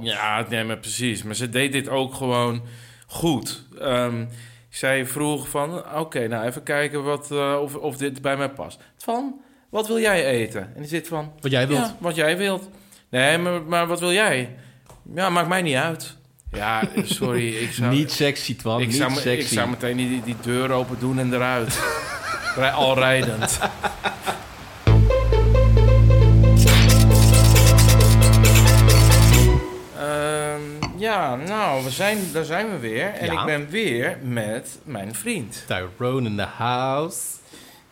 Ja, nee, maar precies. Maar ze deed dit ook gewoon goed. Ehm, zij vroeg van, oké, nou even kijken wat, eh, of, of dit bij mij past. Van, wat wil jij eten? En die zit van... Wat jij wilt. Ja, wat jij wilt. Nee, maar, maar wat wil jij? Ja, maakt mij niet uit. Ja, sorry. Ik zou, Niet sexy, Twan. ik niet zou, sexy. ik zou meteen die, die deur open doen en eruit. Al rijdend. ja, nou, we zijn, daar zijn we weer. En Ja. ik ben weer met mijn vriend. Tyrone in the house.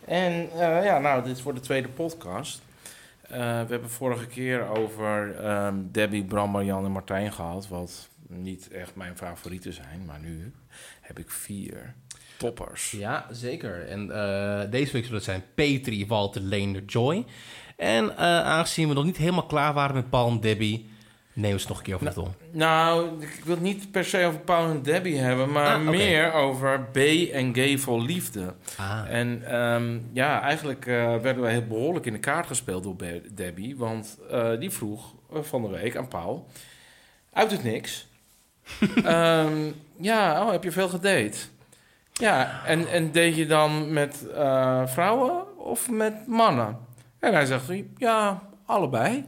En eh, ja, nou, dit is voor de tweede podcast. Eh, we hebben vorige keer over ehm, Debbie, Bram, Marjan en Martijn gehad. Wat niet echt mijn favorieten zijn. Maar nu heb ik vier toppers. Ja, zeker. En eh, deze week zullen het zijn Petri, Walter, Leender, Joy. En aangezien we nog niet helemaal klaar waren met Paul en Debbie... nemen we ze nog een keer over de tong. Nou, ik wil het niet per se over Paul en Debbie hebben, maar Ah, meer over B en gay vol liefde. Ah. En ehm, ja, eigenlijk eh, werden wij heel behoorlijk in de kaart gespeeld door Debbie. Want eh, die vroeg eh, van de week aan Paul, uit het niks... Ehm, ja, oh, heb je veel gedate? Ja, en, en deed je dan met vrouwen of met mannen? En hij zegt, ja, allebei.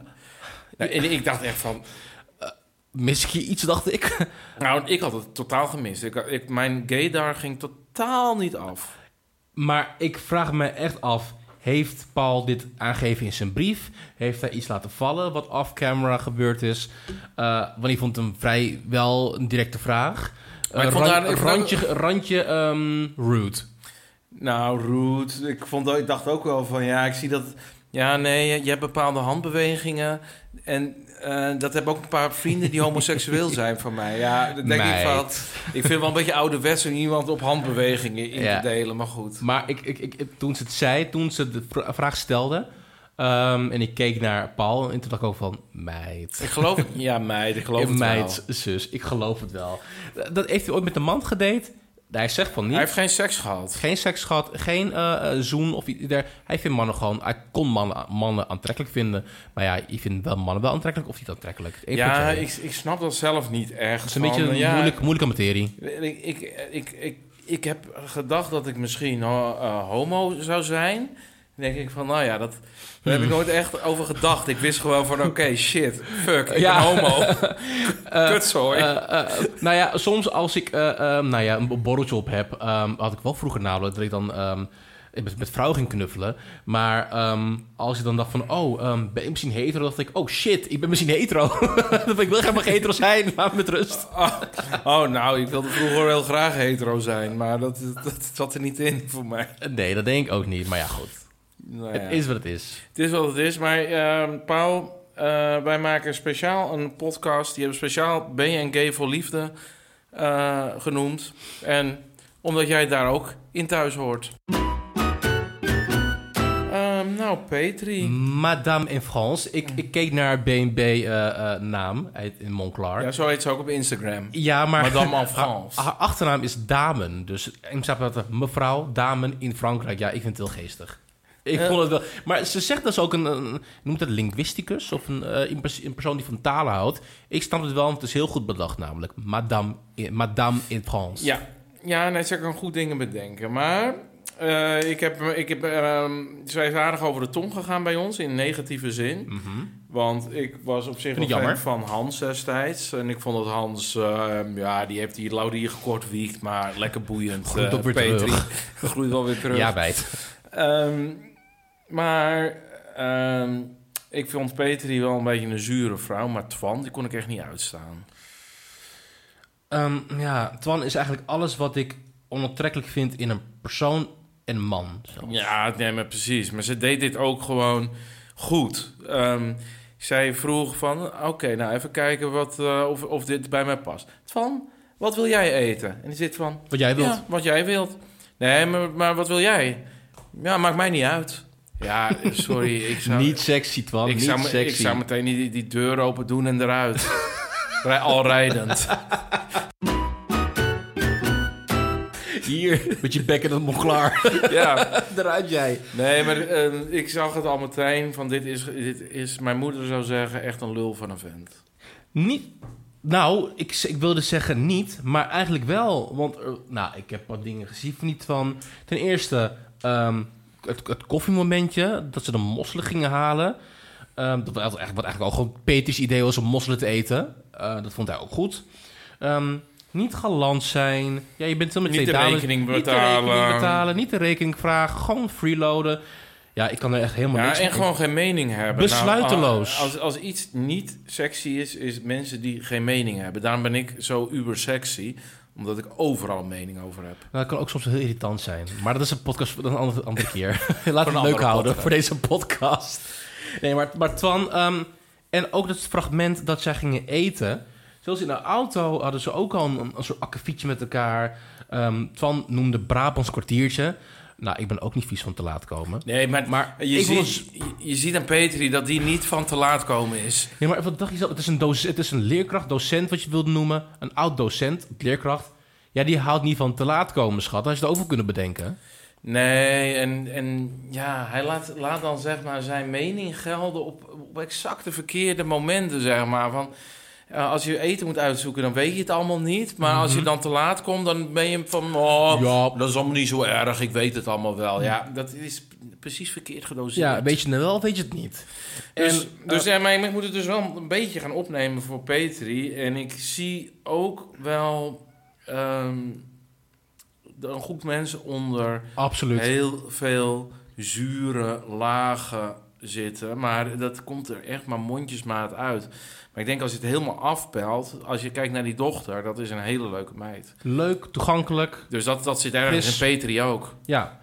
Nou, en ik dacht echt van, Mis ik hier iets, dacht ik? nou, ik had het totaal gemist. Ik, ik, mijn gaydar ging totaal niet af. maar ik vraag me echt af... Heeft Paul dit aangegeven in zijn brief? Heeft hij iets laten vallen wat off-camera gebeurd is? Eh want ik vond hem vrij wel een directe vraag. Maar ik Eh, vond daar- ik vond- randje, randje ehm, rude. Nou, rude. Ik, vond, ik dacht ook wel van, ja, ik zie dat... Ja, nee, je hebt bepaalde handbewegingen. En eh, dat hebben ook een paar vrienden die homoseksueel zijn van mij. Ja, dan denk ik van... Ik vind het wel een beetje ouderwets om iemand op handbewegingen in Ja. te delen, maar goed. Maar ik, ik, ik, toen ze het zei, toen ze de vra- vraag stelde... ehm, en ik keek naar Paul en toen dacht ik ook van... Meid. Ik geloof... Ja, meid, ik geloof het meid, wel. zus, ik geloof het wel. Dat heeft hij ooit met een man gedate? Hij zegt van niet. Hij heeft geen seks gehad. Geen seks gehad, geen eh, zoen of iets. der- Hij vindt mannen gewoon... Hij kon mannen, mannen aantrekkelijk vinden. Maar ja, je vindt wel mannen wel aantrekkelijk of niet aantrekkelijk? Eén Ja, ik, ik snap dat zelf niet echt. Het is een beetje een ja, moeilijk, moeilijke materie. Ik, ik, ik, ik, ik heb gedacht dat ik misschien eh, homo zou zijn. Denk ik van, nou ja, dat, daar heb ik nooit echt over gedacht. Ik wist gewoon van, oké, shit, fuck, ik Ja. ben homo. Kutzooi. Eh, eh, nou ja, soms als ik eh, ehm, nou ja, een borreltje op heb, ehm, had ik wel vroeger namelijk dat ik dan ehm, met, met vrouwen ging knuffelen. Maar als ik dan dacht van, oh, ben je misschien hetero? dacht ik, oh shit, ik ben misschien hetero. ik wil helemaal geen hetero zijn, laat me met rust. oh, oh, nou, ik wilde vroeger heel graag hetero zijn. Maar dat, dat zat er niet in voor mij. Nee, dat denk ik ook niet. Maar ja, goed. Nou ja. Het is wat het is. Het is wat het is. Maar ehm, Paul, eh, wij maken speciaal een podcast. Die hebben speciaal Ben je en Gay voor Liefde eh, genoemd. En omdat jij daar ook in thuis hoort. Ehm, nou, Petri. Madame in France. Ik, ik keek naar BNB-naam uit in Montclar. Ja, zo heet ze ook op Instagram. Ja, maar Madame en haar, France. haar achternaam is Damen. Dus ik zag dat mevrouw Damen in Frankrijk. Ja, ik vind het heel geestig. Ik Ja. vond het wel. Maar ze zegt dus ook een, een noemt het linguisticus of een, eh, een pers- een persoon die van talen houdt. Ik snap het wel, want het is heel goed bedacht, namelijk Madame, in- Madame in France. Ja, ja nee, ze kan goed dingen bedenken. Maar eh, ik heb, ik heb, ehm, zij is aardig over de tong gegaan bij ons in negatieve zin. Mhm. Want ik was op zich wel fan jammer. van Hans destijds. En ik vond dat Hans, ehm, ja, die heeft die laurier gekort wiekt, maar lekker boeiend. Groeit eh, ook weer terug. Groeit wel weer terug. Ja, bijt. Ehm, maar ehm, ik vond Petri wel een beetje een zure vrouw. Maar Twan, die kon ik echt niet uitstaan. Ehm, ja, Twan is eigenlijk alles wat ik onaantrekkelijk vind in een persoon en man. zelfs. Ja, nee, maar precies. Maar ze deed dit ook gewoon goed. Ehm, zij vroeg van, oké, nou even kijken wat, eh, of, of dit bij mij past. Van, wat wil jij eten? En die zit van, Wat jij wilt. ja, wat jij wilt. Nee, maar, maar wat wil jij? Ja, maakt mij niet uit. Ja, sorry, ik zou... Niet sexy, Twan. ik, niet zou, sexy. ik zou meteen die, die deur open doen en eruit. Al rijdend. Hier, met je bek in het Montclar. Ja, Eruit jij. nee, maar eh, ik zag het al meteen van dit is, dit is, mijn moeder zou zeggen, echt een lul van een vent. Niet. Nou, ik, ik wilde zeggen niet, maar eigenlijk wel. Want eh, nou, ik heb wat dingen gezien van niet van. Ten eerste, ehm, het, het koffiemomentje, dat ze de mosselen gingen halen. Ehm, dat was eigenlijk, wat eigenlijk ook gewoon Peters idee was om mosselen te eten. Eh, dat vond hij ook goed. Ehm, niet galant zijn. Ja, je bent wel met Niet twee de dames. rekening Niet de betalen. rekening betalen. Niet de rekening vragen. Gewoon freeloaden. Ja, ik kan er echt helemaal Ja, niks en gewoon geen mening hebben. Besluiteloos. Nou, als, als iets niet sexy is, is mensen die geen mening hebben. Daarom ben ik zo uber sexy, omdat ik overal een mening over heb. Nou, dat kan ook soms heel irritant zijn. Maar dat is een podcast voor een andere, andere keer. Laten we een het leuk houden podcast. voor deze podcast. Nee, maar, maar Twan... ehm, en ook dat fragment dat zij gingen eten... Zelfs in de auto hadden ze ook al een, een soort akkefietje met elkaar. Ehm Twan noemde Brabants kwartiertje. Nou, ik ben ook niet vies van te laat komen. Nee, maar, Maar je, ziet, je, je ziet aan Petri dat die niet van te laat komen is. Nee, maar wat dacht je zelf? Het is een, doc- het is een leerkracht, docent wat je wilde noemen. Een oud docent, leerkracht. Ja, die houdt niet van te laat komen, schat. Had je het over kunnen bedenken. Nee, en, en ja, hij laat, laat dan zeg maar zijn mening gelden op, op exact de verkeerde momenten, zeg maar. Van, eh, als je eten moet uitzoeken, dan weet je het allemaal niet. Maar als je dan te laat komt, dan ben je van... Oh, Ja. dat is allemaal niet zo erg, ik weet het allemaal wel. Ja, dat is precies verkeerd gedoseerd. Ja, weet je het nou wel, weet je het niet. Dus, En, dus ja, maar ik moet het dus wel een beetje gaan opnemen voor Petri. En ik zie ook wel ehm, een groep mensen onder Absoluut. heel veel zure lagen zitten. Maar dat komt er echt maar mondjesmaat uit. Maar ik denk als je het helemaal afpelt, als je kijkt naar die dochter, dat is een hele leuke meid. Leuk, toegankelijk. Dus dat, dat zit ergens Fris. in Petri ook. Ja,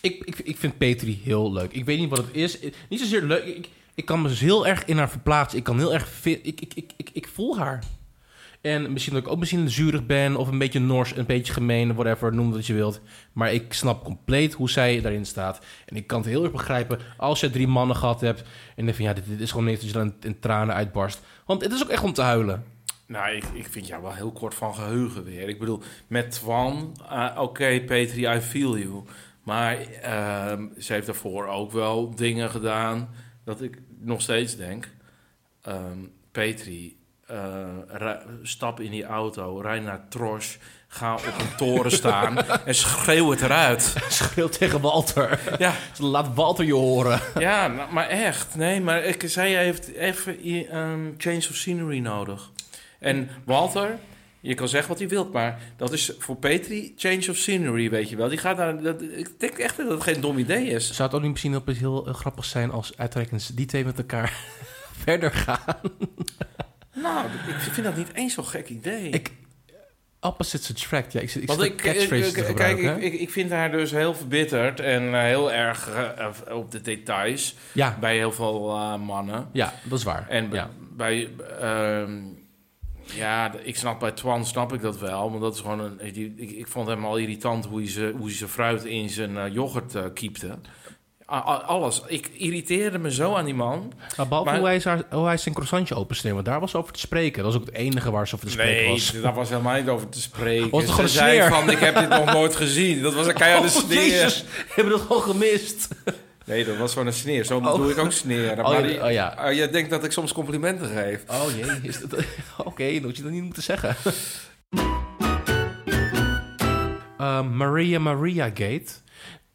ik, ik, ik vind Petri heel leuk. Ik weet niet wat het is. Niet zozeer leuk. Ik, ik kan me dus heel erg in haar verplaatsen. Ik kan heel erg... Ik, ik, ik, ik, ik voel haar. En misschien dat ik ook misschien zurig ben... of een beetje nors, een beetje gemeen, whatever, noem wat je wilt. Maar ik snap compleet hoe zij daarin staat. En ik kan het heel erg begrijpen als je drie mannen gehad hebt... en dan van ja, dit, is gewoon niks dat je dan in tranen uitbarst. Want het is ook echt om te huilen. Nou, ik, vind jou wel heel kort van geheugen weer. Ik bedoel, met Twan, eh, oké, Petri, I feel you. Maar ehm, ze heeft daarvoor ook wel dingen gedaan dat ik nog steeds denk. ehm, Petri, eh, stap in die auto, rij naar Trosh, ga op een toren staan en schreeuw het eruit. Schreeuw tegen Walter. Ja, Laat Walter je horen. ja maar echt. Nee, maar ik, zij heeft even i- ehm, change of scenery nodig. En Walter, je kan zeggen wat hij wilt, maar dat is voor Petri change of scenery, weet je wel. Die gaat naar, dat, ik denk echt dat het geen dom idee is. Zou het ook niet misschien heel eh, grappig zijn als uitreikend die twee met elkaar verder gaan? Nou, ik vind dat niet eens zo'n gek idee. Ik, opposites attract, ja. Ik, zit- ik Want zit ik, ik- ik- kijk, ik, ik, vind haar dus heel verbitterd en eh, heel erg eh, op de details ja, bij heel veel eh, mannen. ja, dat is waar. En ja. bij, ehm, ja, ik snap bij Twan snap ik dat wel, want dat is gewoon een. Die, ik, ik vond hem al irritant hoe hij ze, hoe hij zijn fruit in zijn eh, yoghurt eh, kiepte. Alles. Ik irriteerde me zo aan die man. Maar behalve maar- hoe, hij zijn, hoe hij zijn croissantje opensneeuwde, want daar was over te spreken. Dat was ook het enige waar ze over te spreken Nee, was. daar was helemaal niet over te spreken. Was het Ze gewoon zei sneer? van, ik heb dit nog nooit gezien. Dat was een keiharde Oh, sneer. jezus, hebben we dat gewoon gemist? Nee, dat was gewoon een sneer. Zo Oh. bedoel ik ook sneren. Oh, ja, oh, ja. je denkt dat ik soms complimenten geef. Oh jee, dat... Oké, dat had je dat niet moeten zeggen. Eh, Maria Maria Gate.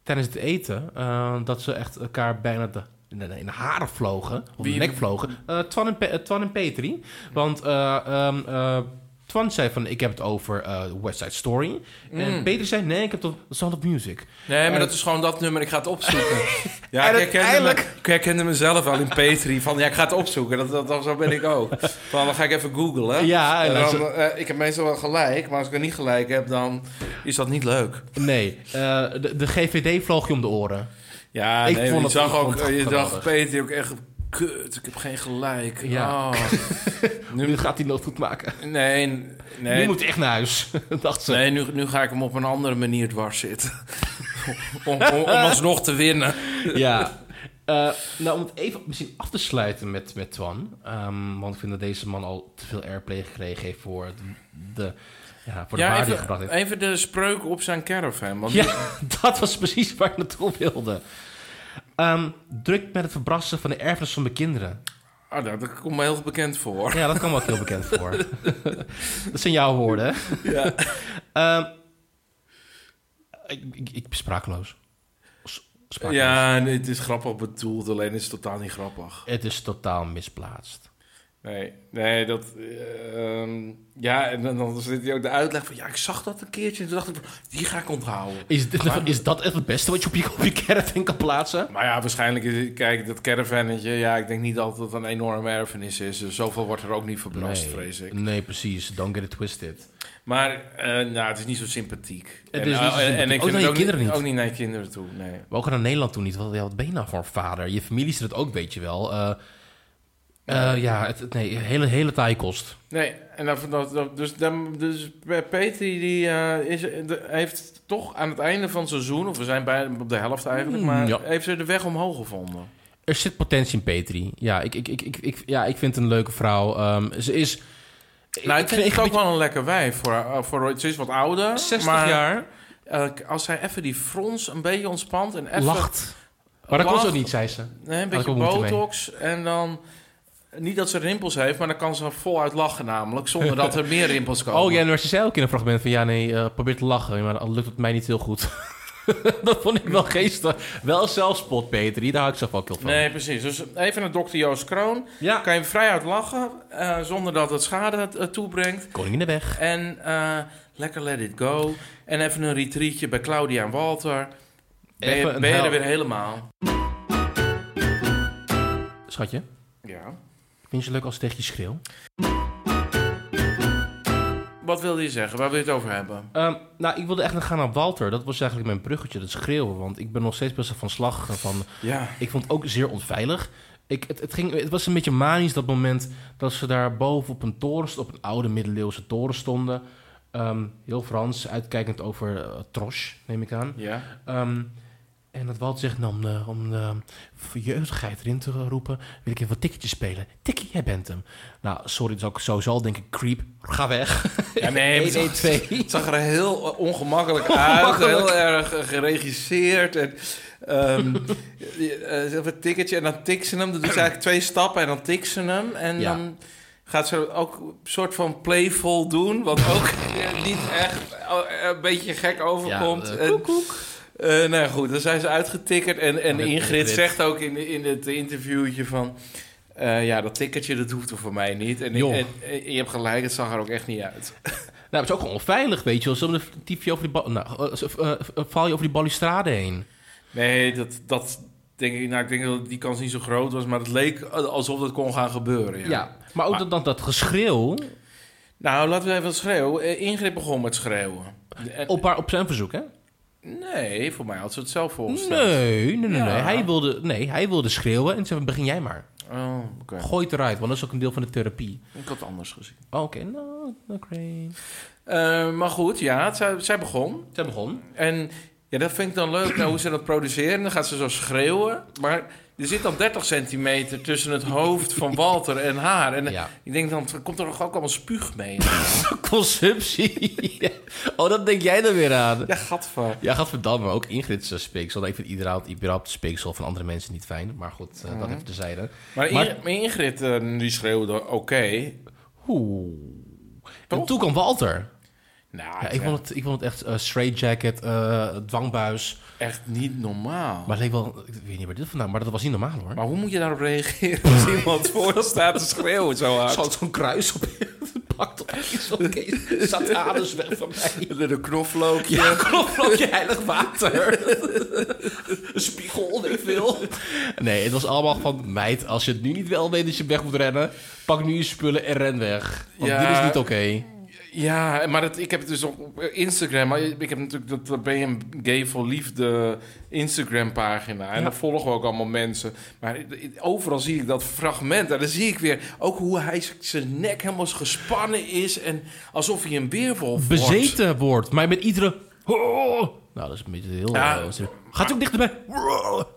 Tijdens het eten, eh, dat ze echt elkaar bijna de, in, de, in de haren vlogen. Of Wie- de nek vlogen. Eh, Twan, en Pe- eh, Twan en Petri. Want eh, Twan zei van, ik heb het over eh, West Side Story. En Mm. Petri zei, nee, ik heb het over Sound of Music. Nee, maar En- dat is gewoon dat nummer. Ik ga het opzoeken. Ja, ik herkende, uiteindelijk- me, ik herkende mezelf al in Petri. Van, ja, ik ga het opzoeken. Dat, dat, dat- zo ben ik ook. Van, dan ga ik even googlen. Ja, en dan dan, eh, ik heb meestal wel gelijk. Maar als ik er niet gelijk heb, dan is dat niet leuk. Nee, eh, de, de GVD vloog je om de oren. Ja, Ik nee, vond je het- zag ook, je dacht Petri ook echt... Kut, ik heb geen gelijk. Ja. Oh. Nu nu, gaat hij nooit goed maken. nee, Nu nee, moet hij echt naar huis, dacht ze. nee nu, nu ga ik hem op een andere manier dwars zitten. om, om, om alsnog te winnen. Ja. Eh, nou, om het even misschien af te sluiten met, met Twan. ehm, want ik vind dat deze man al te veel airplay gekregen heeft voor de, de, ja, voor de Ja, even, gebracht heeft. even de spreuk op zijn caravan. Want Ja, dat was precies waar ik naartoe wilde. Ehm, druk met het verbrassen van de erfenis van mijn kinderen. Oh, nou, dat komt me heel bekend voor. Ja, dat kan me ook heel bekend voor. dat zijn jouw woorden, hè? Ja. Ehm, ik, ik, ik ben sprakeloos. Ja, nee, het is grappig bedoeld, alleen is het totaal niet grappig. Het is totaal misplaatst. Nee, nee, dat... eh, ehm, ja, en dan, dan zit hij ook de uitleg van... Ja, ik zag dat een keertje en toen dacht ik... Die ga ik onthouden. Is, dit, Maar- is dat echt het beste wat je op je, op je caravan kan plaatsen? Maar ja, waarschijnlijk is... Kijk, dat caravannetje... Ja, ik denk niet dat het een enorme erfenis is. Dus zoveel wordt er ook niet verbrast, vrees ik. nee, precies. Don't get it twisted. Maar eh, nou, het is niet zo sympathiek. Het en, is niet zo eh, en- sympathiek. en ik Ook vind naar het ook kinderen niet, niet. ook niet naar je kinderen toe, nee. We ook naar Nederland toen niet. Wat, ja, wat ben je nou voor een vader? Je familie zit het ook, weet je wel. Eh, ja, het, nee, hele, hele taaie kost. Nee, en dat, dat, dat- dus, dan, dus Petri die, eh, is, de- heeft toch aan het einde van het seizoen... of we zijn bij op de helft eigenlijk... Mm, maar ja. heeft ze de weg omhoog gevonden. Er zit potentie in Petri. Ja, ik, ik, ik, ik, ik- ja, ik vind het een leuke vrouw. Ehm, ze is... Nou, ik vind echt het ook wel een lekker wijf. Voor, eh, voor, ze is wat ouder. 60 maar, jaar, eh, als zij even die frons een beetje ontspant... en even lacht. Maar dat kon ze ook niet, zei ze. Nee, een ik beetje botox en dan... Niet dat ze rimpels heeft, maar dan kan ze voluit lachen namelijk... zonder dat er meer rimpels komen. Oh ja, maar ze zei ook in een fragment van... Ja, nee, eh, probeer te lachen. Maar dan lukt het mij niet heel goed. dat vond ik wel geestig. Wel zelfspot, Petri. Daar hou ik zelf ook heel van. Nee, precies. Dus even naar dokter Joost Kroon. Ja. Kan je vrijuit lachen, eh, zonder dat het schade eh, toebrengt. Koning in de weg. En lekker let it go. En even een retreatje bij Claudia en Walter. Ben je, Even een ben je er weer helemaal. Schatje. Vind je het leuk als ik tegen je schreeuw? Wat wilde je zeggen? Waar wil je het over hebben? Ehm, nou, ik wilde echt nog gaan naar Walter. Dat was eigenlijk mijn bruggetje, dat schreeuwen. Want ik ben nog steeds best wel van slag. Van, Ja. ik vond het ook zeer onveilig. Ik, het, het, ging, het was een beetje manisch dat moment dat ze daar boven op een toren, op een oude middeleeuwse toren stonden. Ehm, heel Frans, uitkijkend over uh, Troche, neem ik aan. Ja. Ehm, en dat Walt zegt, nou, om de, om de jeugdigheid erin te roepen, wil ik even wat ticketjes spelen. Tikkie, jij bent hem. Nou, sorry, dat is ook sowieso al denk ik creep. Ga weg. Ja, nee, maar 1, het 2. Het zag er heel eh, ongemakkelijk uit. Heel erg eh, geregisseerd. En, eh, een ticketje en dan tikt ze hem. Dan doet ze eigenlijk twee stappen en dan tikt ze hem. En Ja. dan gaat ze ook een soort van playful doen. Wat ook eh, niet echt eh, een beetje gek overkomt. Ja. Eh, nou ja, goed, dan zijn ze uitgetikkerd. En, en Met Ingrid Ingrid. zegt ook in, in het interviewtje van... eh, ja, dat ticketje, dat hoeft er voor mij niet. En, Joh. en, en je hebt gelijk, het zag er ook echt niet uit. Nou, het is ook gewoon onveilig, weet je wel. Een typje over die... Nou, eh, eh, val je over die balustrade heen? Nee, dat, dat denk ik. Nou, ik denk dat die kans niet zo groot was, maar het leek alsof dat kon gaan gebeuren. Ja. Ja. Maar ook Maar- dat, dat, dat geschreeuw Nou, laten we even wat schreeuwen. Ingrid begon met schreeuwen. En- op, haar, op zijn verzoek, hè? Nee, voor mij had ze het zelf voorgesteld. Nee, nee, nee, Ja. nee. Hij wilde, nee. Hij wilde schreeuwen en zei, begin jij maar. Oh, oké. Gooi het eruit, want dat is ook een deel van de therapie. Ik had het anders gezien. Oh, Oké, nou, oké. Eh, maar goed, ja, het- zij, zij begon. Zij begon. En ja, dat vind ik dan leuk, nou, hoe ze dat produceren. Dan gaat ze zo schreeuwen. Maar er zit dan 30 centimeter tussen het hoofd van Walter en haar. En Ja. ik denk dan, komt er nog ook allemaal spuug mee. Consumptie. oh, dat denk jij er weer aan. ja, gadver. Ja, gadverdamme, ook Ingrid's uh, speeksel. Ik vind überhaupt, überhaupt speeksel van andere mensen niet fijn. Maar goed, eh, dat even terzijde. Maar, Maar- Ingrid, maar Ingrid, eh, die schreeuwde oké. Oeh. En toen kwam Walter. Nou, Ja, ik, vond het, ik vond het echt uh, straight jacket, eh, dwangbuis. echt niet normaal. Maar het leek wel, ik weet niet waar dit vandaan, maar dat was niet normaal hoor. Maar hoe moet je daarop reageren als iemand voor je staat te schreeuwen zo hard? Zo'n kruis op pakt op van Kees. Satanus weg van mij. Een knoflookje. Ja, knoflookje heilig water. een spiegel, ik veel. Nee, het was allemaal van... Meid, als je het nu niet wel weet dat je weg moet rennen... pak nu je spullen en ren weg. Want Ja. dit is niet oké. Ja, maar het, ik heb het dus op Instagram. Maar ik heb natuurlijk dat, ben je gay voor liefde Instagram pagina. En Ja. daar volgen we ook allemaal mensen. Maar overal zie ik dat fragment. En dan zie ik weer ook hoe hij zijn nek helemaal gespannen is. En alsof hij een weerwolf wordt. Bezeten wordt. Maar met iedere... Oh. Nou, dat is een beetje heel... Ja. eh, Gaat ook dichterbij.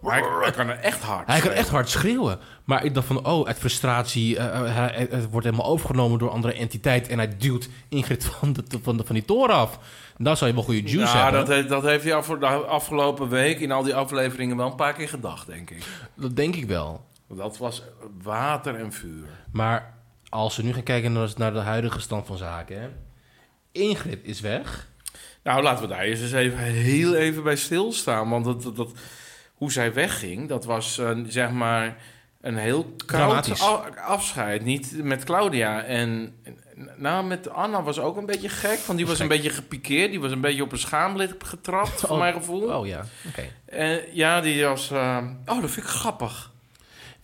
Hij, hij kan er echt hard. Hij kan schreeuwen. echt hard schreeuwen. Maar ik dacht van, oh, uit frustratie... eh, eh, hij, het wordt helemaal overgenomen door een andere entiteit... en hij duwt Ingrid van, de, van, de, van die toren af. Dan zou je wel goede juice Ja, hebben. dat, heeft- dat heeft hij af, de afgelopen week in al die afleveringen wel een paar keer gedacht, denk ik. Dat denk ik wel. Dat was water en vuur. Maar als we nu gaan kijken naar, naar de huidige stand van zaken... Hè? Ingrid is weg. Nou, laten we daar eens even heel even bij stilstaan. Want dat, dat, dat- hoe zij wegging, dat was zeg maar een heel koud afscheid. Niet met Claudia. En nou, met Anna was ook een beetje gek. Want die was een beetje gepikeerd. Die was een beetje op een schaamlid getrapt, voor Oh. mijn gevoel. Oh ja, oké. En ja, die was... eh, oh, dat vind ik grappig.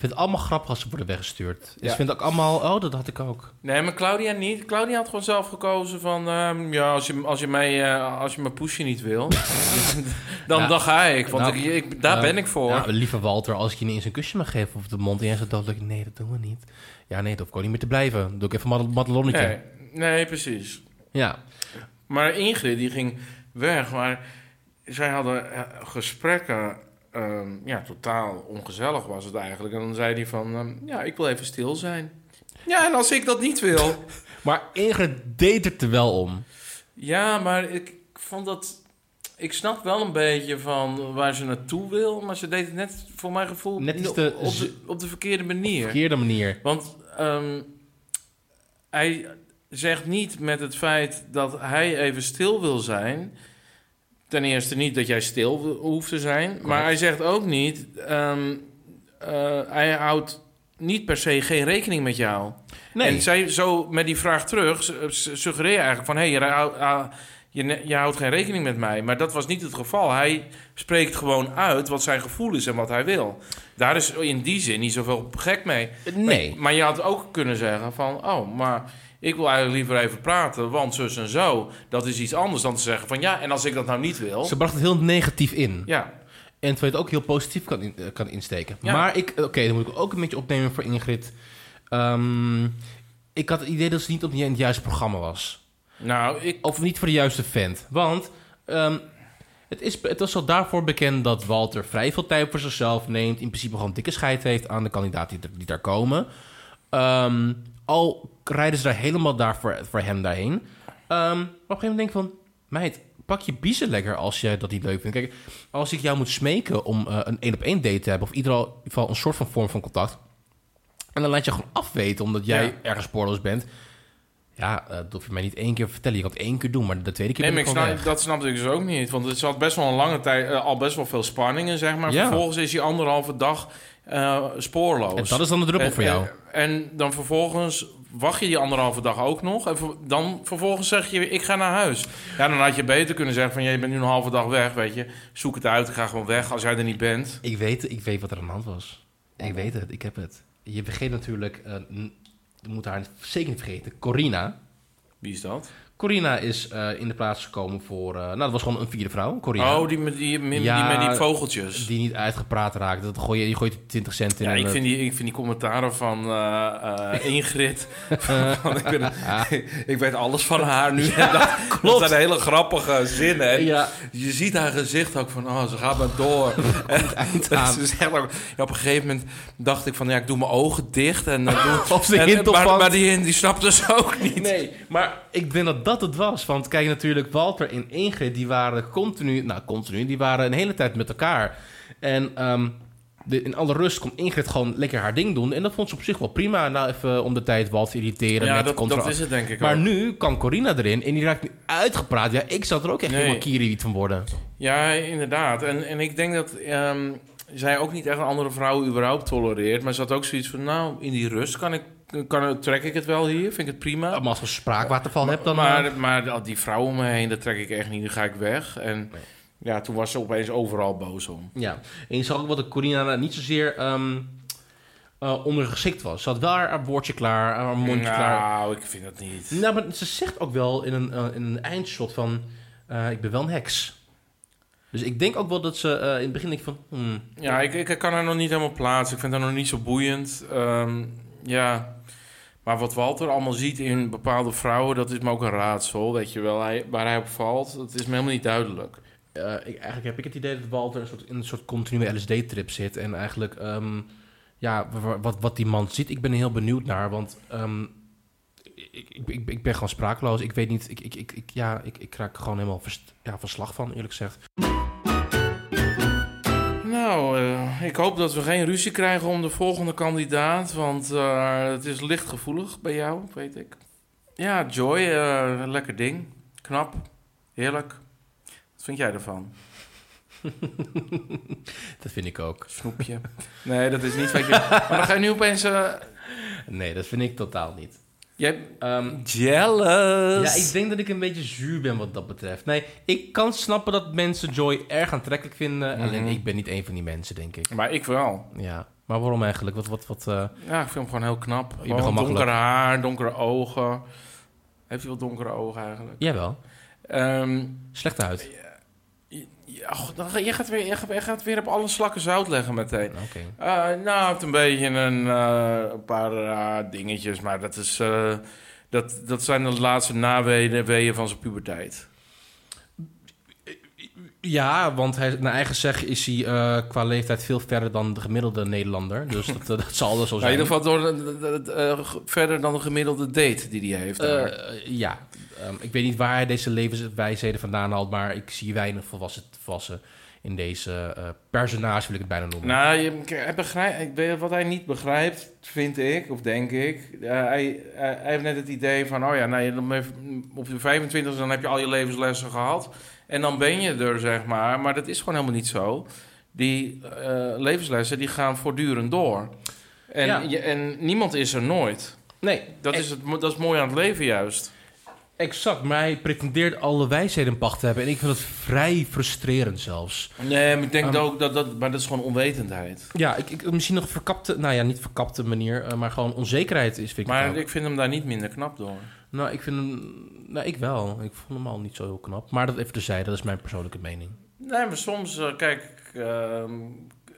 Ik vind het allemaal grappig als ze worden weggestuurd. Dus Ja. ik vind ook allemaal... Oh, dat had ik ook. Nee, maar Claudia niet. Claudia had gewoon zelf gekozen van... ehm, ja, als je, als je mij eh, als je mijn poesje niet wil, dan, Ja. dan ga ik. Want Nou, ik, ik- daar eh, ben ik voor. Ja, lieve Walter, als ik je ineens een kusje mag geven op de mond... en jij zegt dodelijk, nee, dat doen we niet. Ja, nee, dat hoef ik ook niet meer te blijven. Dan doe ik even een mad- madelonnetje. nee, nee, precies. Ja. Maar Ingrid, die ging weg. Maar zij hadden eh, gesprekken... ehm, ja, totaal ongezellig was het eigenlijk. En dan zei hij van... ehm, ja, ik wil even stil zijn. Ja, en als ik dat niet wil... Maar Ingrid deed het er wel om. Ja, maar ik vond dat. Ik snap wel een beetje van waar ze naartoe wil, maar ze deed het net voor mijn gevoel Net iets op, op, de, op de verkeerde manier. Verkeerde manier. Want ehm, hij zegt niet met het feit dat hij even stil wil zijn. Ten eerste niet dat jij stil hoeft te zijn, maar hij zegt ook niet. ehm, eh, hij houdt niet per se geen rekening met jou. Nee. En zij zo met die vraag terug su- su- suggereer je eigenlijk van... hé, hey, je houdt geen rekening met mij. Maar dat was niet het geval. Hij spreekt gewoon uit wat zijn gevoel is en wat hij wil. Daar is in die zin niet zoveel gek mee. Nee. Maar, maar je had ook kunnen zeggen van... oh, maar ik wil eigenlijk liever even praten, want zus en zo. Dat is iets anders dan te zeggen van... ja, en als ik dat nou niet wil... Ze bracht het heel negatief in. Ja, En terwijl je het ook heel positief kan, in- kan insteken. Ja. Maar ik, oké, dan moet ik ook een beetje opnemen voor Ingrid. Ehm, ik had het idee dat ze niet op het juiste programma was. nou, ik... Of niet voor de juiste vent. Want ehm, het, is, het was al daarvoor bekend dat Walter vrij veel tijd voor zichzelf neemt. In principe gewoon dikke scheid heeft aan de kandidaten die, die daar komen. Ehm, al rijden ze daar helemaal daar voor, voor hem daarheen. Ehm, maar op een gegeven moment denk ik van... Meid, pak je biezen lekker als je dat niet leuk vindt. Kijk, als ik jou moet smeken om eh, een één-op-één date te hebben... of in ieder geval een soort van vorm van contact... en dan laat je gewoon afweten omdat jij Ja. ergens spoorloos bent... Ja, eh, dat hoef je mij niet één keer vertellen. Je kan het één keer doen, maar de tweede keer Nee, maar ik snap, weg. dat snapte ik dus ook niet. Want het zat best wel een lange tijd, eh, al best wel veel spanningen, zeg maar. Ja. Vervolgens is hij anderhalve dag eh, spoorloos. En dat is dan de druppel En- voor jou. En, en dan vervolgens wacht je die anderhalve dag ook nog. En dan vervolgens zeg je, ik ga naar huis. Ja, dan had je beter kunnen zeggen van, je bent nu een halve dag weg, weet je. Zoek het uit, ik ga gewoon weg als jij er niet bent. Ik weet, ik weet wat er aan de hand was. Ik weet het, ik heb het. Je vergeet natuurlijk, moet haar zeker niet vergeten, Corina. Wie is dat? Corina is eh, in de plaats gekomen voor, eh, nou dat was gewoon een vierde vrouw, Corina. Oh, die met die, die, Ja, met die vogeltjes. Die niet uitgepraat raakt. Dat gooi je, die gooit 20 cent in. Ja, ik vind, die, ik vind die commentaren van eh, Ingrid. van, ik, ben, ik weet alles van haar nu. En dat, dat zijn hele grappige zinnen. En Ja, Je ziet haar gezicht ook van, oh, ze gaat maar door. en, zegt ook, ja, op een gegeven moment dacht ik van, ja, ik doe mijn ogen dicht. En, dan doe, Of ze en, maar, maar die, die snapt dus ook niet. Nee, maar ik denk dat dat het was. Want kijk, natuurlijk, Walter en Ingrid, die waren continu, nou continu, die waren een hele tijd met elkaar. En ehm, de, in alle rust kon Ingrid gewoon lekker haar ding doen. En dat vond ze op zich wel prima. Nou, even om de tijd Walter irriteren Ja, met dat, contra- dat is het denk ik Maar ook. nu kan Corina erin en die raakt nu uitgepraat. Ja, ik zou er ook echt Nee. helemaal kiriwiet van worden. Ja, inderdaad. En, en ik denk dat ehm, zij ook niet echt een andere vrouw überhaupt tolereert. Maar ze had ook zoiets van, nou, in die rust kan ik, kan, trek ik het wel hier. Vind ik het prima. Maar als je spraakwaterval hebt, dan... eh, maar, maar die vrouwen om me heen, dat trek ik echt niet. Dan ga ik weg. En ja, toen was ze opeens overal boos om. Ja, en je zag ook wel dat Corina niet zozeer ehm eh, ondergeschikt was. Ze had wel haar, haar woordje klaar, haar mondje klaar. nou, ik vind dat niet. Nou, maar ze zegt ook wel in een, eh, in een eindshot van... ik ben wel een heks. Dus ik denk ook wel dat ze eh, in het begin denk van... hmm, Ja, ik, ik kan haar nog niet helemaal plaatsen. Ik vind haar nog niet zo boeiend. Ehm, ja, maar wat Walter allemaal ziet in bepaalde vrouwen, dat is me ook een raadsel. Weet je wel, hij, waar hij op valt, dat is me helemaal niet duidelijk. eh, ik, eigenlijk heb ik het idee dat Walter een soort, in een soort continue LSD-trip zit. En eigenlijk, ehm, ja, wa- wa- wat, wat die man ziet, ik ben er heel benieuwd naar. Want ehm, ik, ik, ik, ben gewoon sprakeloos. Ik weet niet, ik, ik, ik, ik- ja, ik, ik raak gewoon helemaal ja, verslag van, eerlijk gezegd. Nou, eh, ik hoop dat we geen ruzie krijgen om de volgende kandidaat. Want eh, het is licht gevoelig bij jou, weet ik. Ja, Joy, eh, lekker ding. Knap. Heerlijk. Wat vind jij ervan? Dat vind ik ook. Snoepje. nee, dat is niet wat je... Maar dan ga je nu opeens... Nee, dat vind ik totaal niet. Jij... Ehm, Jealous. ja, ik denk dat ik een beetje zuur ben wat dat betreft. Nee, ik kan snappen dat mensen Joy erg aantrekkelijk vinden. Mhm. Alleen ik ben niet een van die mensen, denk ik. Maar ik wel. Ja, maar waarom eigenlijk? Wat, wat, wat... eh, Ja, ik vind hem gewoon heel knap. bent Gewoon gewoon makkelijk. donker haar, donkere ogen. Heeft hij wel donkere ogen eigenlijk? Jawel. Ehm Slechte huid. Ja, dan, je, gaat weer, je, gaat, je gaat weer op alle slakken zout leggen meteen. Oké. Eh, nou, heeft een beetje een, eh, een paar eh, dingetjes, maar dat, is, dat, dat zijn de laatste naweeën weeën van zijn puberteit. Ja, want hij, naar eigen zeggen is hij eh, qua leeftijd veel verder dan de gemiddelde Nederlander. Dus dat, dat zal er zo Nou, in zijn. ieder geval door, eh, verder dan de gemiddelde date die hij heeft. daar. Eh, ja, Ehm, ik weet niet waar hij deze levenswijsheden vandaan haalt, maar ik zie weinig volwassen, volwassen in deze eh, personage, wil ik het bijna noemen. Nou, je, hij begrijpt, wat hij niet begrijpt, vind ik, of denk ik. eh, hij, hij, heeft net het idee van, oh ja, nou, op je 25 dan heb je al je levenslessen gehad. En dan ben je er, zeg maar. Maar dat is gewoon helemaal niet zo. Die eh, levenslessen, die gaan voortdurend door. En, Ja. je, en niemand is er nooit. nee, Dat is, het, dat is mooi aan het leven juist. exact. Maar hij pretendeert alle wijsheden in pacht te hebben. En ik vind dat vrij frustrerend zelfs. Nee, maar ik denk Ehm. dat ook, dat, dat, maar dat is gewoon onwetendheid. Ja, ik, ik, misschien nog verkapte, nou ja, niet verkapte manier, eh, maar gewoon onzekerheid is, vind ik Maar ik vind hem daar niet minder knap door. Nou, ik vind hem, nou, ik wel. Ik vond hem al niet zo heel knap. Maar dat even terzijde, dat is mijn persoonlijke mening. Nee, maar soms, eh, kijk, ehm,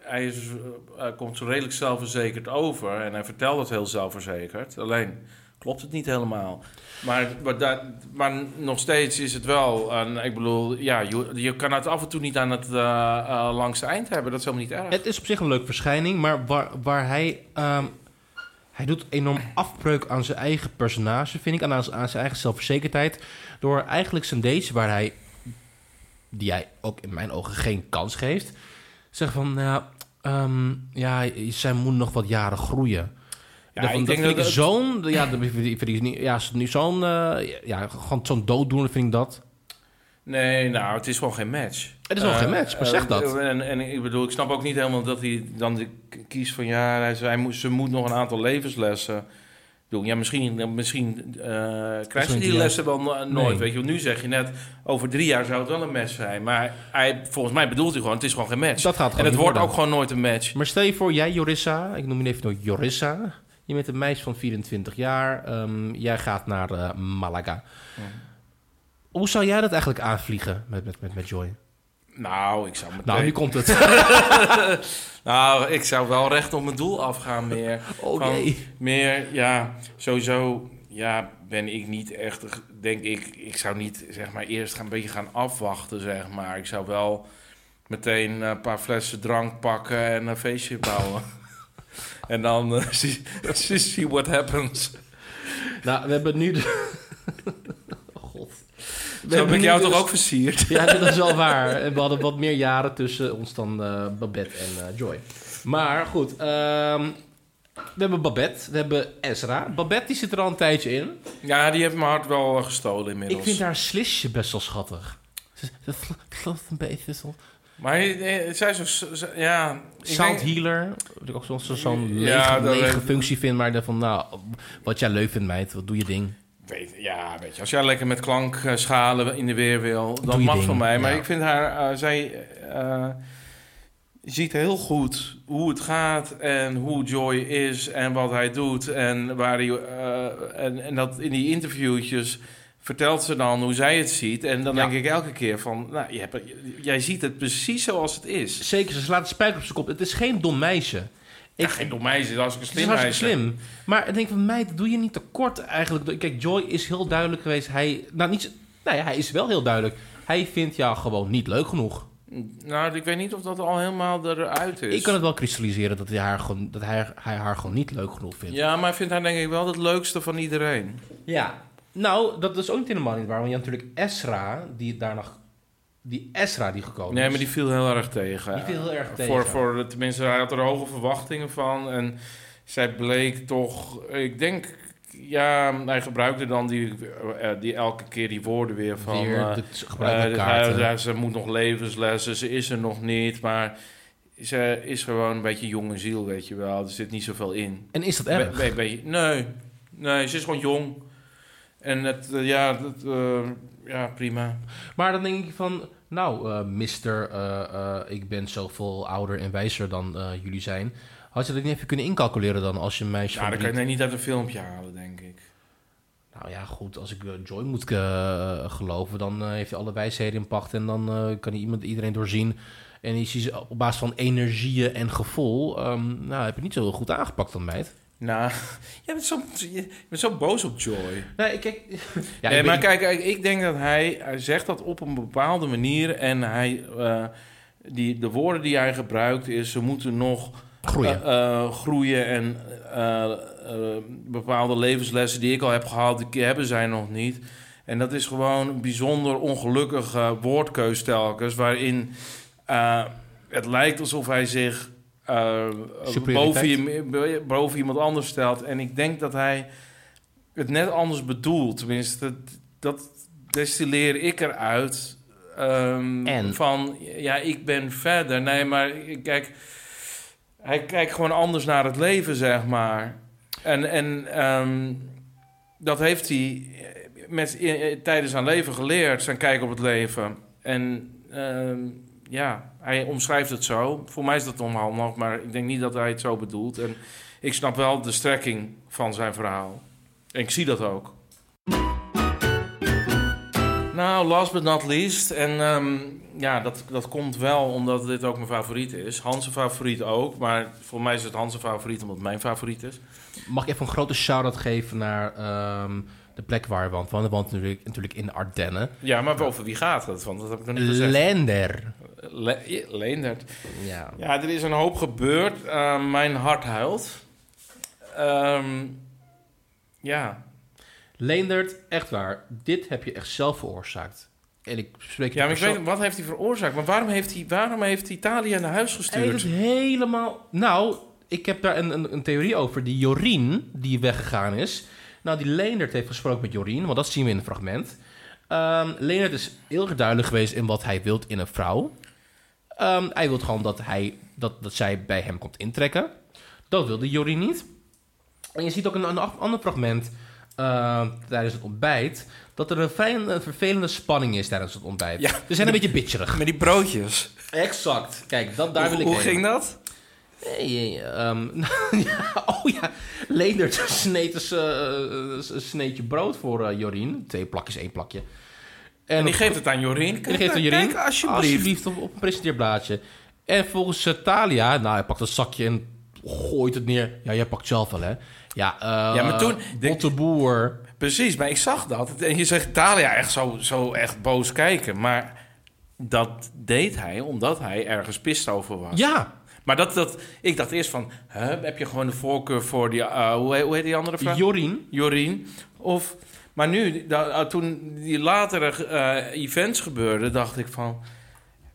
hij, is, eh, hij komt zo redelijk zelfverzekerd over en hij vertelt het heel zelfverzekerd. Alleen klopt het niet helemaal. Maar, maar, daar- maar nog steeds is het wel, een, ik bedoel, ja, je, je kan het af en toe niet aan het eh, langste eind hebben. Dat is helemaal niet erg. Het is op zich een leuke verschijning, maar waar, waar hij... ehm, hij doet enorm afbreuk aan zijn eigen personage, vind ik. En aan, aan zijn eigen zelfverzekerdheid. Door eigenlijk zijn dates, waar hij... Die hij ook in mijn ogen geen kans geeft. Zeggen van, nou, ja, zij moet nog wat jaren groeien. Ja, ik dat denk dat zo'n... Ja, dat vind ik- vind ik niet, ja, zo'n... eh, ja, gewoon zo'n dooddoener vind ik dat. Nee, nou, het is gewoon geen match. Het is wel Eh, geen match, maar eh, zeg dat. En, en ik bedoel, ik snap ook niet helemaal dat hij dan kiest van ja, hij, hij moet, ze moet nog een aantal levenslessen doen. Ja, misschien, misschien eh krijgt ze die lessen wel no- nooit. Nee. Weet je, want nu zeg je net, over drie jaar zou het wel een match zijn. Maar hij, volgens mij bedoelt hij gewoon, het is gewoon geen match. Dat gaat en gewoon het niet wordt ook gewoon nooit een match. Maar stel je voor, jij Jorissa, ik noem je even door Jorissa. Je bent een meisje van 24 jaar. ehm, jij gaat naar eh, Malaga. Hoe zou jij dat eigenlijk aanvliegen met, met, met, met Joy? Nou, ik zou meteen... Nou, nu komt het. Nou, ik zou wel recht op mijn doel afgaan meer. Oh Van- nee. Meer, ja, sowieso ja, ben ik niet echt, denk ik, ik zou niet zeg maar eerst gaan, een beetje gaan afwachten, zeg maar. Ik zou wel meteen een paar flessen drank pakken en een feestje bouwen. en dan see, see see what happens. Nou, we hebben nu... De... Zo heb ik jou dus- toch ook versierd? Ja, dat is wel waar. En we hadden wat meer jaren tussen ons dan eh, Babette en eh, Joy. Maar goed, ehm, we hebben Babette, we hebben Ezra. Babette die zit er al een tijdje in. Ja, die heeft mijn hart wel eh, gestolen inmiddels. Ik vind haar slisje best wel schattig. Ze gloeit een beetje zo. Maar zij is zo, zo- ja... Sound denk- healer, wat ik ook zo- zo- zo'n Ja, lege, dat lege functie vind. Maar van, nou, wat jij leuk vindt, meid, wat doe je ding. Weet, ja, weet je, als jij lekker met klankschalen in de weer wil, dan mag ding, van mij. Maar ja. ik vind haar, eh, zij eh, ziet heel goed hoe het gaat en hoe Joy is en wat hij doet. En, waar hij, eh, en, en dat in die interviewtjes vertelt ze dan hoe zij het ziet. En dan Ja. denk ik elke keer van, nou, je hebt, jij ziet het precies zoals het is. Zeker, ze slaat de spijker op zijn kop. Het is geen dom meisje. Ik, Ik, ja, geen dom meisje, dat is een het is slim hartstikke meisje. slim. Maar ik denk van, meid, doe je niet tekort eigenlijk. Kijk, Joy is heel duidelijk geweest. Hij, nou, niet, nou ja, hij is wel heel duidelijk. Hij vindt jou gewoon niet leuk genoeg. Nou, ik weet niet of dat al helemaal eruit is. Ik kan het wel kristalliseren dat hij haar gewoon, dat hij, hij haar gewoon niet leuk genoeg vindt. Ja, maar ik vind haar denk ik wel het leukste van iedereen. Ja. Nou, dat is ook niet helemaal niet waar. Want je hebt natuurlijk Esra, die daar nog die Ezra die gekomen Nee, is. maar die viel heel erg tegen. Die viel heel erg tegen. Voor, voor, tenminste, hij had er hoge verwachtingen van. En zij bleek toch... Ik denk... Ja, hij gebruikte dan die, eh, die elke keer die woorden weer van... Weer hij- hij- ze moet nog levenslessen, ze is er nog niet. Maar ze is gewoon een beetje jonge ziel, weet je wel. Er zit niet zoveel in. En is dat Be- erg? be- nee, nee, ze is gewoon jong. En het, ja, dat, ja, prima. Maar dan denk ik van, nou, eh mister, eh, eh, ik ben zoveel ouder en wijzer dan jullie zijn. Had je dat niet even kunnen incalculeren dan als je een meisje Ja, dat kan je nee, niet uit een filmpje halen, denk ik. Nou ja, goed, als ik Joy moet geloven, dan heeft hij alle wijsheden in pacht en dan kan hij iemand, iedereen doorzien. En is hij op basis van energieën en gevoel, ehm, nou, heb je niet zo heel goed aangepakt dan, meid. Nou, je bent zo, je bent zo boos op Joy. Nee, kijk... ja, nee, maar kijk, kijk, ik denk dat hij, hij zegt dat op een bepaalde manier. En hij, eh, die, de woorden die hij gebruikt is, ze moeten nog Groeien. eh, eh, groeien. En bepaalde levenslessen die ik al heb gehad, die hebben zij nog niet. En dat is gewoon een bijzonder ongelukkige woordkeus telkens, waarin het lijkt alsof hij zich eh, boven, iemand anders stelt. En ik denk dat hij het net anders bedoelt. Tenminste, dat, dat destilleer ik eruit. ehm, En? Van, ja, ik ben verder. Nee, maar kijk, hij kijkt gewoon anders naar het leven, zeg maar. En, en ehm, dat heeft hij met, in- tijdens zijn leven geleerd, zijn kijk op het leven. En ehm, ja, hij omschrijft het zo. Voor mij is dat onhandig, maar ik denk niet dat hij het zo bedoelt. En ik snap wel de strekking van zijn verhaal. En ik zie dat ook. Nou, last but not least. En ehm, ja, dat, dat komt wel omdat dit ook mijn favoriet is. Hans' favoriet ook. Maar voor mij is het Hans' favoriet omdat het mijn favoriet is. Mag ik even een grote shout-out geven naar ehm, de plek waar we? Want we woont natuurlijk, natuurlijk in de Ardennen. Ja, maar over wie gaat het? Want dat heb ik nog niet gezegd. Lender. Le Leendert. Ja. Ja, er is een hoop gebeurd. Eh, mijn hart huilt. Ehm, ja. Leendert, echt waar. Dit heb je echt zelf veroorzaakt. En ik spreek ja, maar ik weet, wat heeft hij veroorzaakt? Maar waarom heeft hij, waarom heeft hij Italië naar huis Hij gestuurd? het helemaal... Nou, ik heb daar een, een, een theorie over. Die Jorien, die weggegaan is. Nou, die Leendert heeft gesproken met Jorien. Want dat zien we in het fragment. Ehm Leendert is heel erg duidelijk geweest in wat hij wilt in een vrouw. Ehm, hij wil gewoon dat, hij, dat, dat zij bij hem komt intrekken. Dat wilde Jorien niet. En je ziet ook een af- ander fragment eh, tijdens het ontbijt... dat er een, vrij, een vervelende spanning is tijdens het ontbijt. Ja. Ze zijn een beetje bitcherig. Met die broodjes. Exact. Kijk, dat, daar wil ik Hoe heen. ging dat? Nee, ehm, ja, oh ja, Leendert sneed dus, eh, een sneetje brood voor eh, Jorien. Twee plakjes, één plakje. En die geeft het aan Jorien. en die geeft aan Jorien. Kijk, alsjeblieft. op, op een presenteerblaadje. En volgens Talia, nou, hij pakt een zakje en gooit het neer. Ja, jij pakt zelf wel, hè? Ja, eh Ja, maar toen- Botte Boer. Precies, maar ik zag dat. En je zegt Italia echt zo, zo echt boos kijken. Maar dat deed hij omdat hij ergens pist over was. Ja, Maar dat, dat, ik dacht eerst van... Heb je gewoon de voorkeur voor die... eh, hoe, heet- hoe heet die andere vrouw? Jorien. Jorien. Of... Maar nu, da- uh, toen die latere eh, events gebeurden, dacht ik van...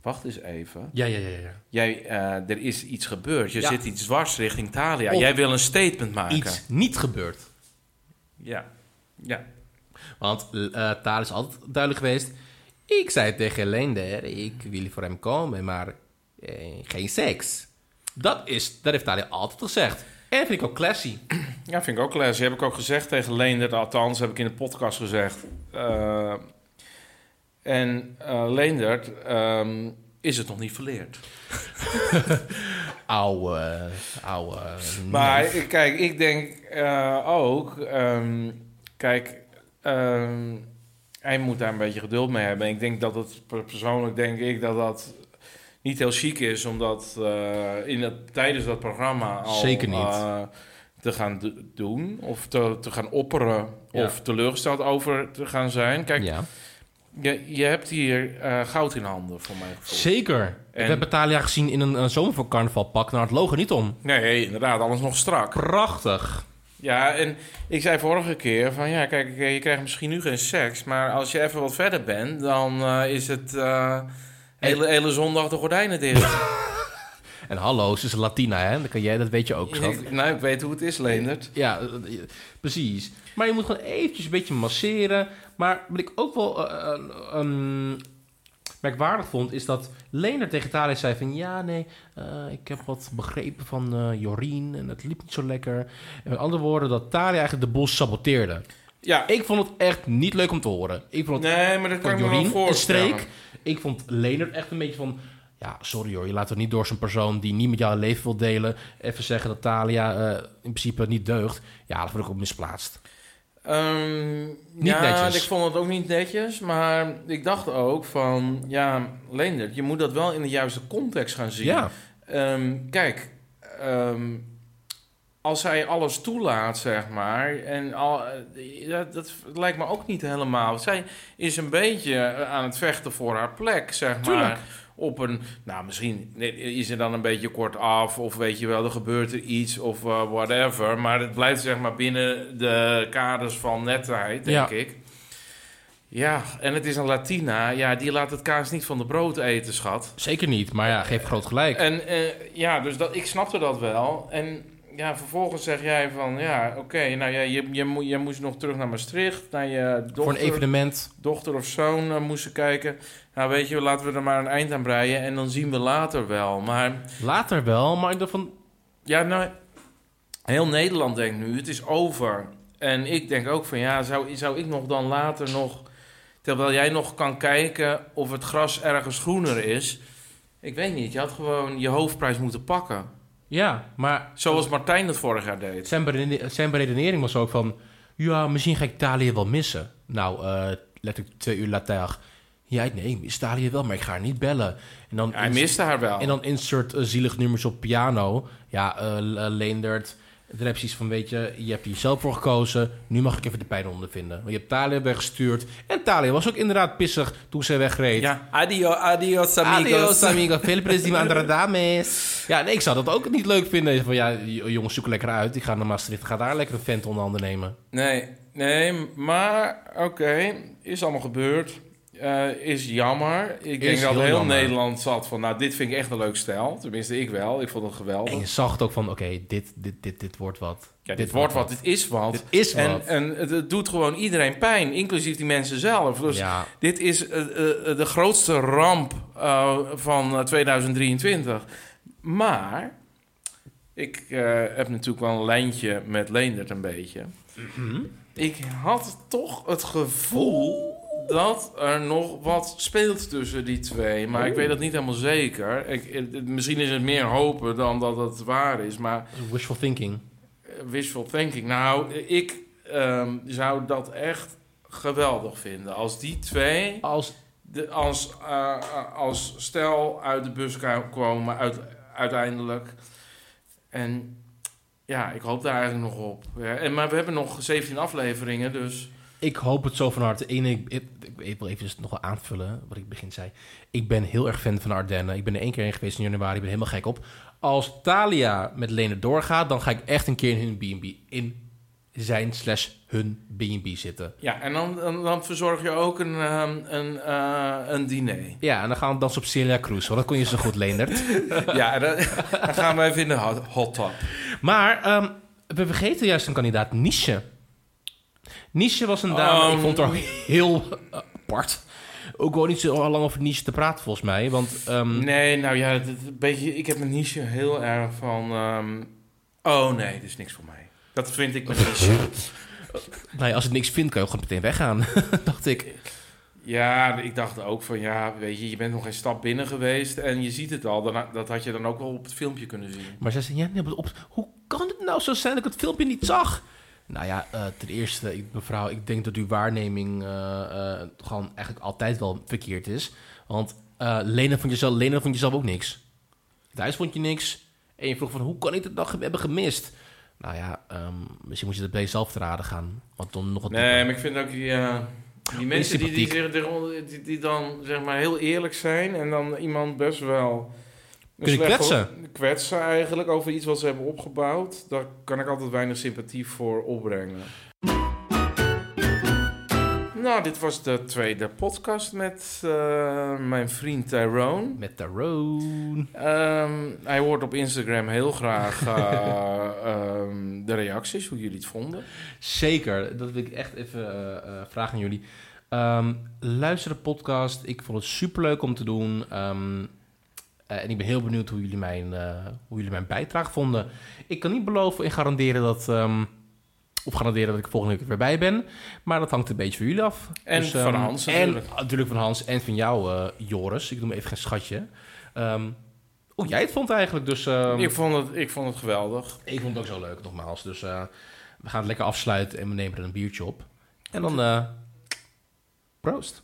Wacht eens even. Ja, ja, ja, ja. Jij, eh, er is iets gebeurd. Je Ja. zit iets dwars richting Italia. Of Jij wil een statement maken. Iets niet gebeurd. Ja. Ja. Want eh Talia is altijd duidelijk geweest. Ik zei tegen Leender, ik wil voor hem komen, maar eh, geen seks. Dat, is, dat heeft Talia altijd gezegd. En vind ik ook classy. Ja, vind ik ook les. Heb ik ook gezegd tegen Leendert. Althans, heb ik in de podcast gezegd. Eh, en eh Leendert ehm, is het nog niet verleerd. Ouwe, ouwe. Maar kijk, ik denk eh, ook... ehm, kijk, ehm, hij moet daar een beetje geduld mee hebben. Ik denk dat het... Persoonlijk denk ik dat dat niet heel chic is... om dat eh, in het, tijdens dat programma al... Zeker niet. Te gaan do- doen of te, te gaan opperen Ja. of teleurgesteld over te gaan zijn. Kijk, ja. je, je hebt hier eh, goud in handen, voor gevoel. Zeker. We En- hebben Talia gezien in een, een zomer voor carnavalpak. Nou, het logo niet om. Nee, inderdaad, alles nog strak. Prachtig. Ja, en ik zei vorige keer van ja, kijk, je krijgt misschien nu geen seks, maar als je even wat verder bent, dan eh, is het eh, hele, hele zondag de gordijnen dicht. En hallo, ze is Latina, hè? Dat, kan jij, dat weet je ook, schat. Ik- nou, ik weet hoe het is, Leendert. Ja, eh, eh, precies. Maar je moet gewoon eventjes een beetje masseren. Maar wat ik ook wel eh, eh, ehm, merkwaardig vond, is dat Leender tegen Thalia zei van... Ja, nee, ik heb wat begrepen van eh, Jorien en het liep niet zo lekker. En met andere woorden, dat Thalia eigenlijk de boel saboteerde. Ja, Ik vond het echt niet leuk om te horen. Ik vond het nee, maar dat kan ik me wel een voorstellen. streek. Ik vond Leonard echt een beetje van... Ja, sorry hoor, je laat er niet door zo'n persoon die niet met jou leven wil delen... even zeggen dat Thalia eh, in principe niet deugt. Ja, dat ik ook misplaatst. Ehm, Niet ja, netjes. ik vond het ook niet netjes, maar ik dacht ook van, ja, Leendert, je moet dat wel in de juiste context gaan zien. Ja, Ehm, kijk, ehm, als zij alles toelaat, zeg maar, en al, eh, ja, dat lijkt me ook niet helemaal. Zij is een beetje eh, aan het vechten voor haar plek, zeg maar. Tuurlijk. Op een, nou, misschien is er dan een beetje kort af, of weet je wel, er gebeurt er iets, of eh, whatever. Maar het blijft, zeg maar, binnen de kaders van netheid, denk Ja. ik. Ja, en het is een Latina. Ja, die laat het kaas niet van de brood eten, schat. zeker niet. Maar ja, geef groot gelijk. En eh, ja, dus dat, ik snapte dat wel. En ja, vervolgens zeg jij van, ja, oké, nou ja, je, je, mo- je moest nog terug naar Maastricht, naar je Voor een dochter, evenement. dochter of zoon eh, moesten kijken. Nou, weet je, laten we er maar een eind aan breien en dan zien we later wel. Maar Later wel, maar ik dacht van... ja, nou, heel Nederland denkt nu, het is over. En ik denk ook van, ja, zou, zou ik nog dan later nog, terwijl jij nog kan kijken of het gras ergens groener is. Ik weet niet, je had gewoon je hoofdprijs moeten pakken. Ja, maar Zoals Martijn het vorig jaar deed. zijn, bereden- zijn beredenering was ook van... Ja, misschien ga ik Thalia wel missen. Nou, eh letterlijk twee uur later. Ja, nee, ik mis Thalia wel, maar ik ga haar niet bellen. En dan, Hij miste haar wel. en dan insert eh, zielig nummers op piano. Ja, Le- Leendert. Dan heb precies van, weet je, je hebt hier zelf voor gekozen. Nu mag ik even de pijn ondervinden. Want je hebt Thalia weggestuurd. En Thalia was ook inderdaad pissig toen ze wegreed. ja, adio, adios amigos. Adios, amigo. Veel plezier met andere dames. Ja, nee, ik zou dat ook niet leuk vinden. Van ja, jongens, zoek lekker uit. Ik ga naar Maastricht. Ga daar lekker een vent onder handen nemen. Nee, nee, maar oké, is allemaal gebeurd. Eh, is jammer. Ik denk dat heel. Nederland zat van, nou, dit vind ik echt een leuk stijl. Tenminste, ik wel. Ik vond het geweldig. En je zag het ook van, oké, dit, dit, dit, dit wordt wat. ja, dit, wordt wat, dit is wat. Dit is en, wat. en het, het doet gewoon iedereen pijn, inclusief die mensen zelf. Dus ja, Dit is eh, eh, de grootste ramp van eh, 2023. Maar ik heb natuurlijk wel een lijntje met Leendert een beetje. Mhm. Ik had toch het gevoel dat er nog wat speelt tussen die twee. Maar ik weet dat niet helemaal zeker. Ik, misschien is het meer hopen dan dat het waar is. Maar wishful thinking. eh, wishful thinking. Nou, ik ehm, zou dat echt geweldig vinden. Als die twee Als, de, als, eh, als stel uit de bus komen uit, uiteindelijk. En ja, ik hoop daar eigenlijk nog op. Ja, en, maar we hebben nog 17 afleveringen, dus... ik hoop het zo van harte. Eén, ik, ik, wil even dus nog wel aanvullen wat ik begin zei. Ik ben heel erg fan van de Ardennen. Ik ben er één keer in geweest in januari. Ik ben helemaal gek op. Als Thalia met Lene doorgaat, dan ga ik echt een keer in hun B&B in zijn slash hun B&B zitten. Ja, en dan, dan, dan verzorg je ook een, ehm, een, eh, een diner. Ja, en dan gaan we dansen op Celia Cruz. Want dat kon je zo goed, Leendert. ja, dan, dan gaan we even in de hot, hot tub. Maar ehm, we vergeten juist een kandidaat, Nische. Nische was een dame, Um. ik vond haar heel eh, apart. Ook wel niet zo lang over Nische te praten, volgens mij. Want ehm, Nee, nou ja, het, het- een beetje, ik heb een niche heel erg van... ehm, oh nee, dit is niks voor mij. Dat vind ik een niche. ja, als ik niks vind, kan je ook gewoon meteen weggaan. dacht ik. Ja, ik dacht ook van ja, weet je, je bent nog geen stap binnen geweest en je ziet het al. Dan, dat had je dan ook wel op het filmpje kunnen zien. Maar zij zei, ja, nee, op, hoe kan het nou zo zijn dat ik het filmpje niet zag? Nou ja, eh, ten eerste, ik, mevrouw, ik denk dat uw waarneming eh, eh, gewoon eigenlijk altijd wel verkeerd is. Want Lena, vond jezelf, Lena vond jezelf ook niks. Thuis vond je niks. En je vroeg van, hoe kan ik het nog hebben gemist? Nou ja, ehm, misschien moet je het bij jezelf te raden gaan. Want dan nog wat Nee, maar ik vind ook die, die mensen die, die, die, die dan zeg maar heel eerlijk zijn en dan iemand best wel Kunnen slecht kwetsen. eigenlijk over iets wat ze hebben opgebouwd. Daar kan ik altijd weinig sympathie voor opbrengen. Nou, dit was de tweede podcast met eh, mijn vriend Tyrone. Met Tyrone. Ehm, hij hoort op Instagram heel graag eh, ehm, de reacties, hoe jullie het vonden. Zeker, dat wil ik echt even eh, vragen aan jullie. Ehm, luister de podcast. Ik vond het superleuk om te doen. Eh, en ik ben heel benieuwd hoe jullie, mijn, eh, hoe jullie mijn bijdrage vonden. Ik kan niet beloven en garanderen dat... of garanderen dat ik volgende week weer bij ben. Maar dat hangt een beetje van jullie af. En Dus, van ehm, Hans natuurlijk. En natuurlijk van Hans en van jou, eh, Joris. Ik noem even geen schatje. Ehm, hoe jij het vond eigenlijk. Dus ik, vond het, ik vond het geweldig. ik vond het ook zo leuk, nogmaals. Dus we gaan het lekker afsluiten en we nemen er een biertje op. En dan, proost.